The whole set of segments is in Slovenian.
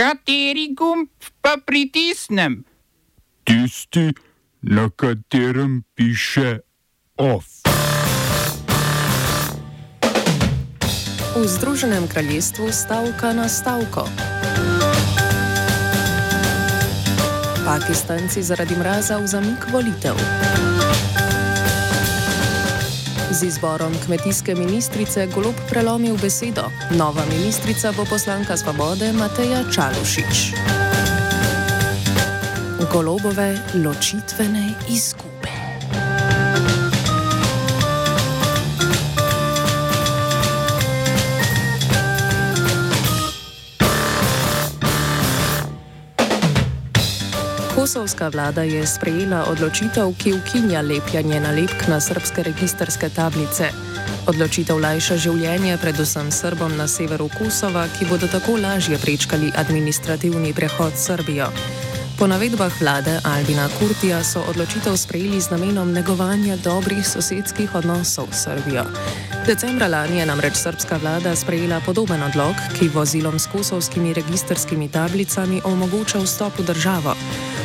Kateri gumb pa pritisnem? Tisti, na katerem piše OF. V Združenem kraljestvu stavka na stavko. Pakistanci zaradi mraza v zamik volitev. Z izborom kmetijske ministrice Golob prelomil besedo. Nova ministrica bo poslanka svobode Mateja Čalušič. Golobove ločitvene izgube. Kosovska vlada je sprejela odločitev, ki ukinja lepljanje nalepk na srpske registerske tablice. Odločitev lajša življenje predvsem Srbom na severu Kosova, ki bodo tako lažje prečkali administrativni prehod Srbijo. Po navedbah vlade Albina Kurtija so odločitev sprejeli z namenom negovanja dobrih sosedskih odnosov s Srbijo. Decembra lani je namreč srpska vlada sprejela podoben odlog, ki vozilom s kosovskimi registerskimi tablicami omogoča vstop v državo.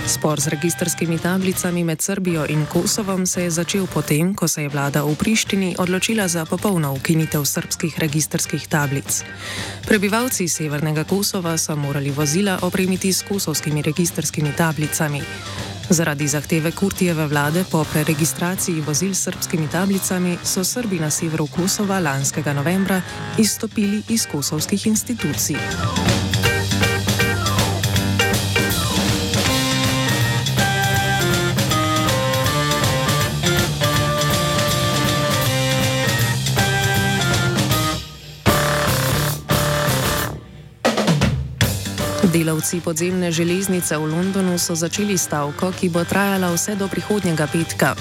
Spor z registerskimi tablicami med Srbijo in Kosovom se je začel potem, ko se je vlada v Prištini odločila za popolno ukinitev srpskih registerskih tablic. Prebivalci severnega Kosova so morali vozila opremiti s kosovskimi registerskimi tablicami. Zaradi zahteve Kurtijeve vlade po preregistraciji vozil s srpskimi tablicami so Srbi na severu Kosova lanskega novembra izstopili iz kosovskih institucij. Delavci podzemne železnice v Londonu so začeli stavko, ki bo trajala vse do prihodnjega petka.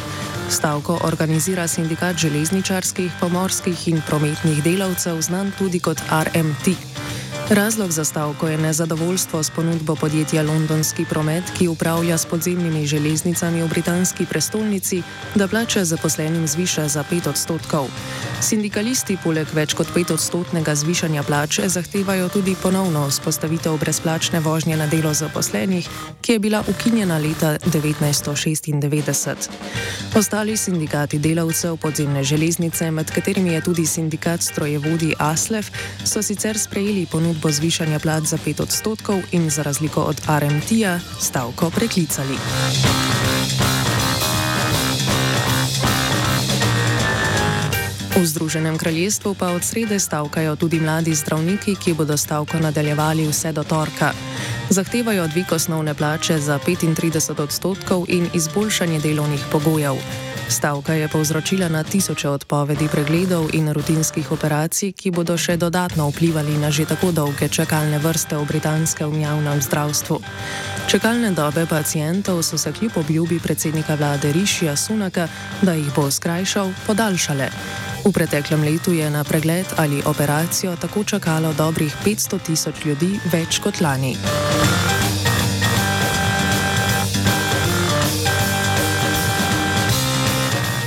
Stavko organizira sindikat železničarskih, pomorskih in prometnih delavcev, znan tudi kot RMT. Razlog za stavko je nezadovoljstvo s ponudbo podjetja Londonski promet, ki upravlja s podzemnimi železnicami v britanski prestolnici, da plače zaposlenim zviša za 5 odstotkov. Sindikalisti poleg več kot 5 odstotnega zvišanja plače zahtevajo tudi ponovno vzpostavitev brezplačne vožnje na delo zaposlenih, ki je bila ukinjena leta 1996. Ostali sindikati delavcev podzemne železnice, med katerimi je tudi sindikat strojevodi ASLEF, so sicer sprejeli ponudbo ponudbo zvišanja plat za 5 odstotkov in za razliko od RMT-ja stavko preklicali. V Združenem kraljestvu pa od srede stavkajo tudi mladi zdravniki, ki bodo stavko nadaljevali vse do torka. Zahtevajo dvig osnovne plače za 35 odstotkov in izboljšanje delovnih pogojev. Stavka je povzročila na tisoče odpovedi pregledov in rutinskih operacij, ki bodo še dodatno vplivali na že tako dolge čakalne vrste v britanskem javnem zdravstvu. Čakalne dobe pacijentov so se kljub obljubi predsednika vlade Rišija Sunaka, da jih bo skrajšal, podaljšale. V preteklem letu je na pregled ali operacijo tako čakalo dobrih 500 tisoč ljudi več kot lani.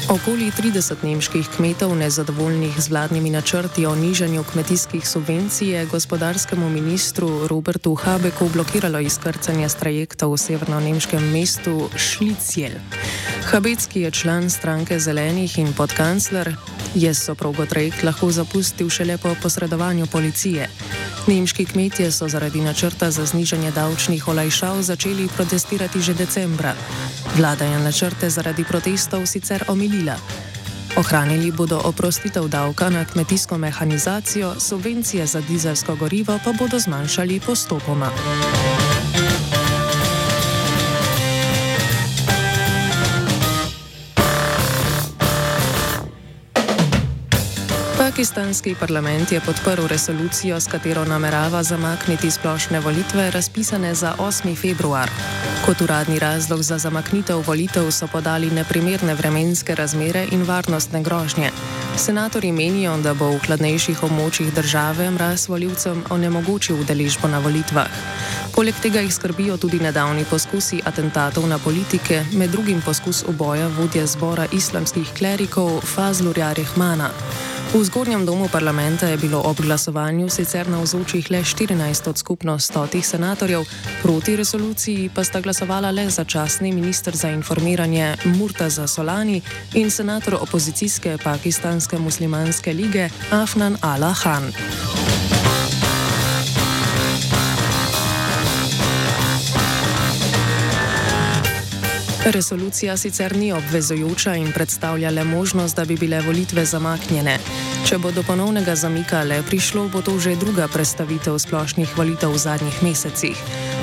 Okoli 30 nemških kmetov, nezadovoljnih z vladnimi načrti o nižanju kmetijskih subvencij, je gospodarskemu ministru Robertu Habeku blokiralo izkrcanje z trajekta v severno-nemškem mestu Šlicjel. Habecki je član stranke Zelenih in podkancler, je soprogo trajekt lahko zapustil šele po posredovanju policije. Nemški kmetje so zaradi načrta za znižanje davčnih olajšav začeli protestirati že decembra. Vlada je načrte zaradi protestov sicer omilila. Ohranili bodo oprostitev davka na kmetijsko mehanizacijo, subvencije za dizelsko gorivo pa bodo zmanjšali postopoma. Pakistanski parlament je podprl resolucijo, s katero namerava zamakniti splošne volitve, razpisane za 8. februar. Kot uradni razlog za zamaknitev volitev so podali neprimerne vremenske razmere in varnostne grožnje. Senatori menijo, da bo v hladnejših območjih države mraz voljivcem onemogočil udeležbo na volitvah. Poleg tega jih skrbijo tudi nedavni poskusi atentatov na politike, med drugim poskus uboja vodje zbora islamskih klerikov Fazlurja Rehmana. V zgornjem domu parlamenta je bilo ob glasovanju sicer na vzočih le 14 od skupno 100 senatorjev, proti resoluciji pa sta glasovala le začasni minister za informiranje Murtaza Solani in senator opozicijske pakistanske muslimanske lige Afnan Allah Khan. Resolucija sicer ni obvezujoča in predstavlja le možnost, da bi bile volitve zamaknjene. Če bo do ponovnega zamika le prišlo, bo to že druga predstavitev splošnih volitev v zadnjih mesecih.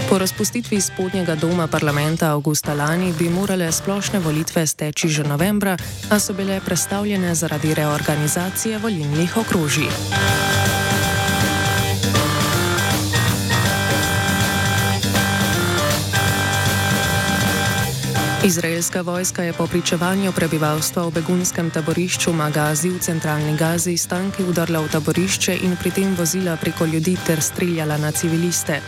Po razpustitvi spodnjega doma parlamenta avgusta lani bi morale splošne volitve steči že novembra, a so bile predstavljene zaradi reorganizacije volilnih okrožij. Izraelska vojska je po pričevanju prebivalstva v begunskem taborišču Magazi v centralni Gazi s tanki udarila v taborišče in pri tem vozila preko ljudi ter streljala na civiliste.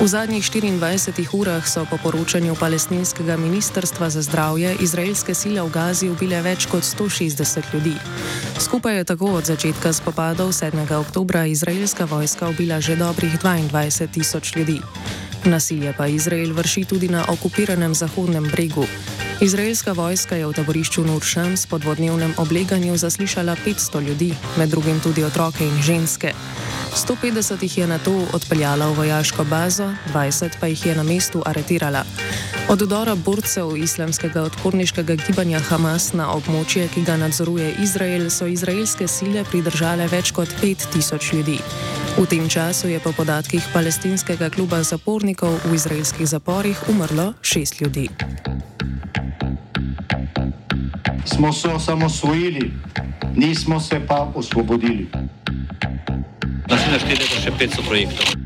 V zadnjih 24 urah so po poročanju palestinskega ministrstva za zdravje izraelske sile v Gazi ubile več kot 160 ljudi. Skupaj je tako od začetka spopadov 7. oktobra izraelska vojska ubila že dobrih 22 tisoč ljudi. Nasilje pa Izrael vrši tudi na okupiranem Zahodnem bregu. Izraelska vojska je v taborišču Nuršam s podvodnevnem obleganju zaslišala 500 ljudi, med drugim tudi otroke in ženske. 150 jih je na to odpeljala v vojaško bazo, 20 pa jih je na mestu aretirala. Od udora borcev islamskega odporniškega gibanja Hamas na območje, ki ga nadzoruje Izrael, so izraelske sile pridržale več kot 5000 ljudi. V tem času je po podatkih palestinskega kluba zapornikov v izraelskih zaporih umrlo šest ljudi. Smo se osamosvojili, nismo se pa osvobodili. Da se naštete še 500 projektov.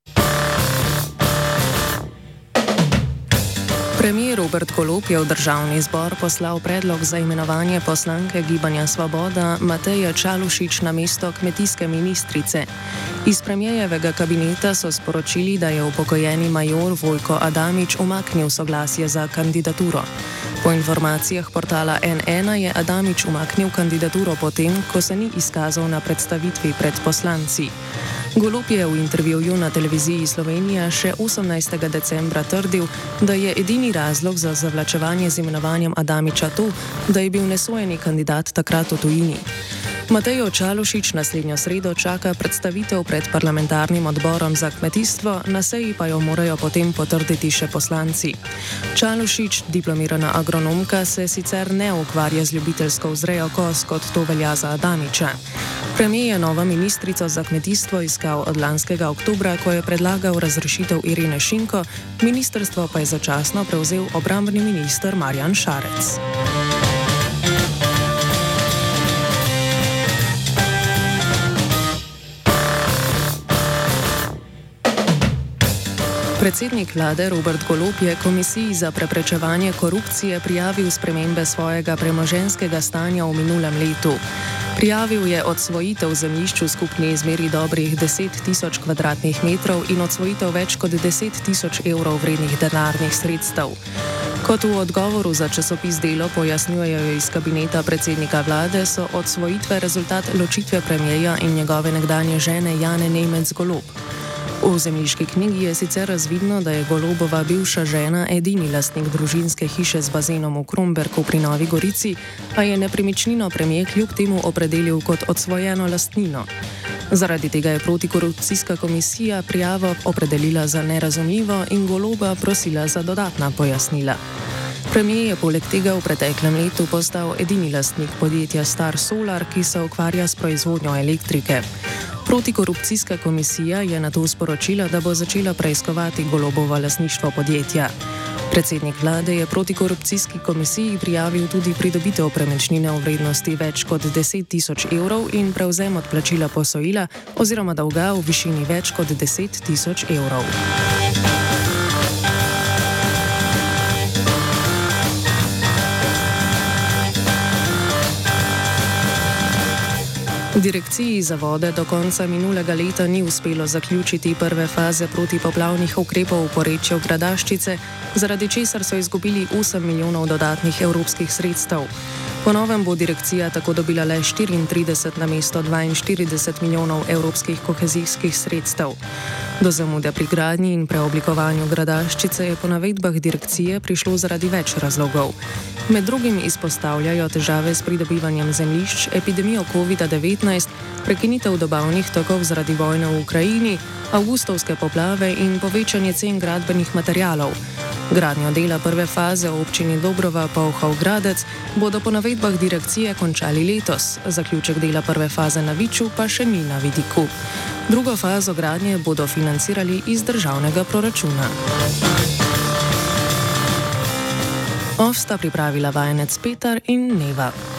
Premijer Robert Golop je v državni zbor poslal predlog za imenovanje poslanke Gibanja Svoboda Mateja Čalušič na mesto kmetijske ministrice. Iz premijejevega kabineta so sporočili, da je upokojeni major Vojko Adamič umaknil soglasje za kandidaturo. Po informacijah portala NN je Adamič umaknil kandidaturo potem, ko se ni izkazal na predstavitvi pred poslanci. Golop je v intervjuju na televiziji Slovenija še 18. decembra trdil, da je edini razlog za zavlačevanje z imenovanjem Adamiča to, da je bil nesojeni kandidat takrat v tujini. Matejo Čalošič naslednjo sredo čaka predstavitev pred parlamentarnim odborom za kmetijstvo, na seji pa jo morajo potem potrditi še poslanci. Čalošič, diplomirana agronomka, se sicer ne ukvarja z ljubiteljsko vzrejo kos, kot to velja za Adamiča. Premijer je novo ministrico za kmetijstvo iskal od lanskega oktobra, ko je predlagal razrešitev Irene Šinko, ministrstvo pa je začasno prevzel obrambni minister Marjan Šarec. Predsednik vlade Robert Golop je Komisiji za preprečevanje korupcije prijavil spremembe svojega premoženskega stanja v minulem letu. Prijavil je odsvojitev zemljišč v skupni izmeri dobrih 10 tisoč km2 in odsvojitev več kot 10 tisoč evrov vrednih denarnih sredstev. Kot v odgovoru za časopis Delo pojasnjujejo iz kabineta predsednika vlade, so odsvojitve rezultat ločitve premijeja in njegove nekdanje žene Jane Nemec Golob. V zemljiški knjigi je sicer razvidno, da je Golobova bivša žena edini lastnik družinske hiše z bazenom v Kromberku pri Novi Gorici, a je nepremičnino premijer kljub temu opredelil kot odsvojeno lastnino. Zaradi tega je protikorupcijska komisija prijavo opredelila za nerazumljivo in Goloba prosila za dodatna pojasnila. Premijer je poleg tega v preteklem letu postal edini lastnik podjetja Star Solar, ki se ukvarja s proizvodnjo elektrike. Protikorupcijska komisija je na to sporočila, da bo začela preiskovati golobovo lasništvo podjetja. Predsednik vlade je protikorupcijski komisiji prijavil tudi pridobitev premičnine v vrednosti več kot 10 tisoč evrov in prevzem odplačila posojila oziroma dolga v višini več kot 10 tisoč evrov. Direkciji za vode do konca minulega leta ni uspelo zaključiti prve faze protipoplavnih ukrepov v porečju Gradaščice, zaradi česar so izgubili 8 milijonov dodatnih evropskih sredstev. Ponovem bo direkcija tako dobila le 34 na mesto 42 milijonov evropskih kohezijskih sredstev. Do zamude pri gradnji in preoblikovanju gradaščice je po navedbah direkcije prišlo zaradi več razlogov. Med drugim izpostavljajo težave s pridobivanjem zemljišč, epidemijo COVID-19, prekinitev dobavnih tokov zaradi vojne v Ukrajini, avgustovske poplave in povečanje cen gradbenih materialov. Gradnjo dela prve faze v občini Dobrova Povhov Gradec bodo po navedbah direkcije končali letos, zaključek dela prve faze na Viču pa še ni na vidiku. Drugo fazo gradnje bodo financirali iz državnega proračuna. Ovsta pripravila vajenec Petar in Neva.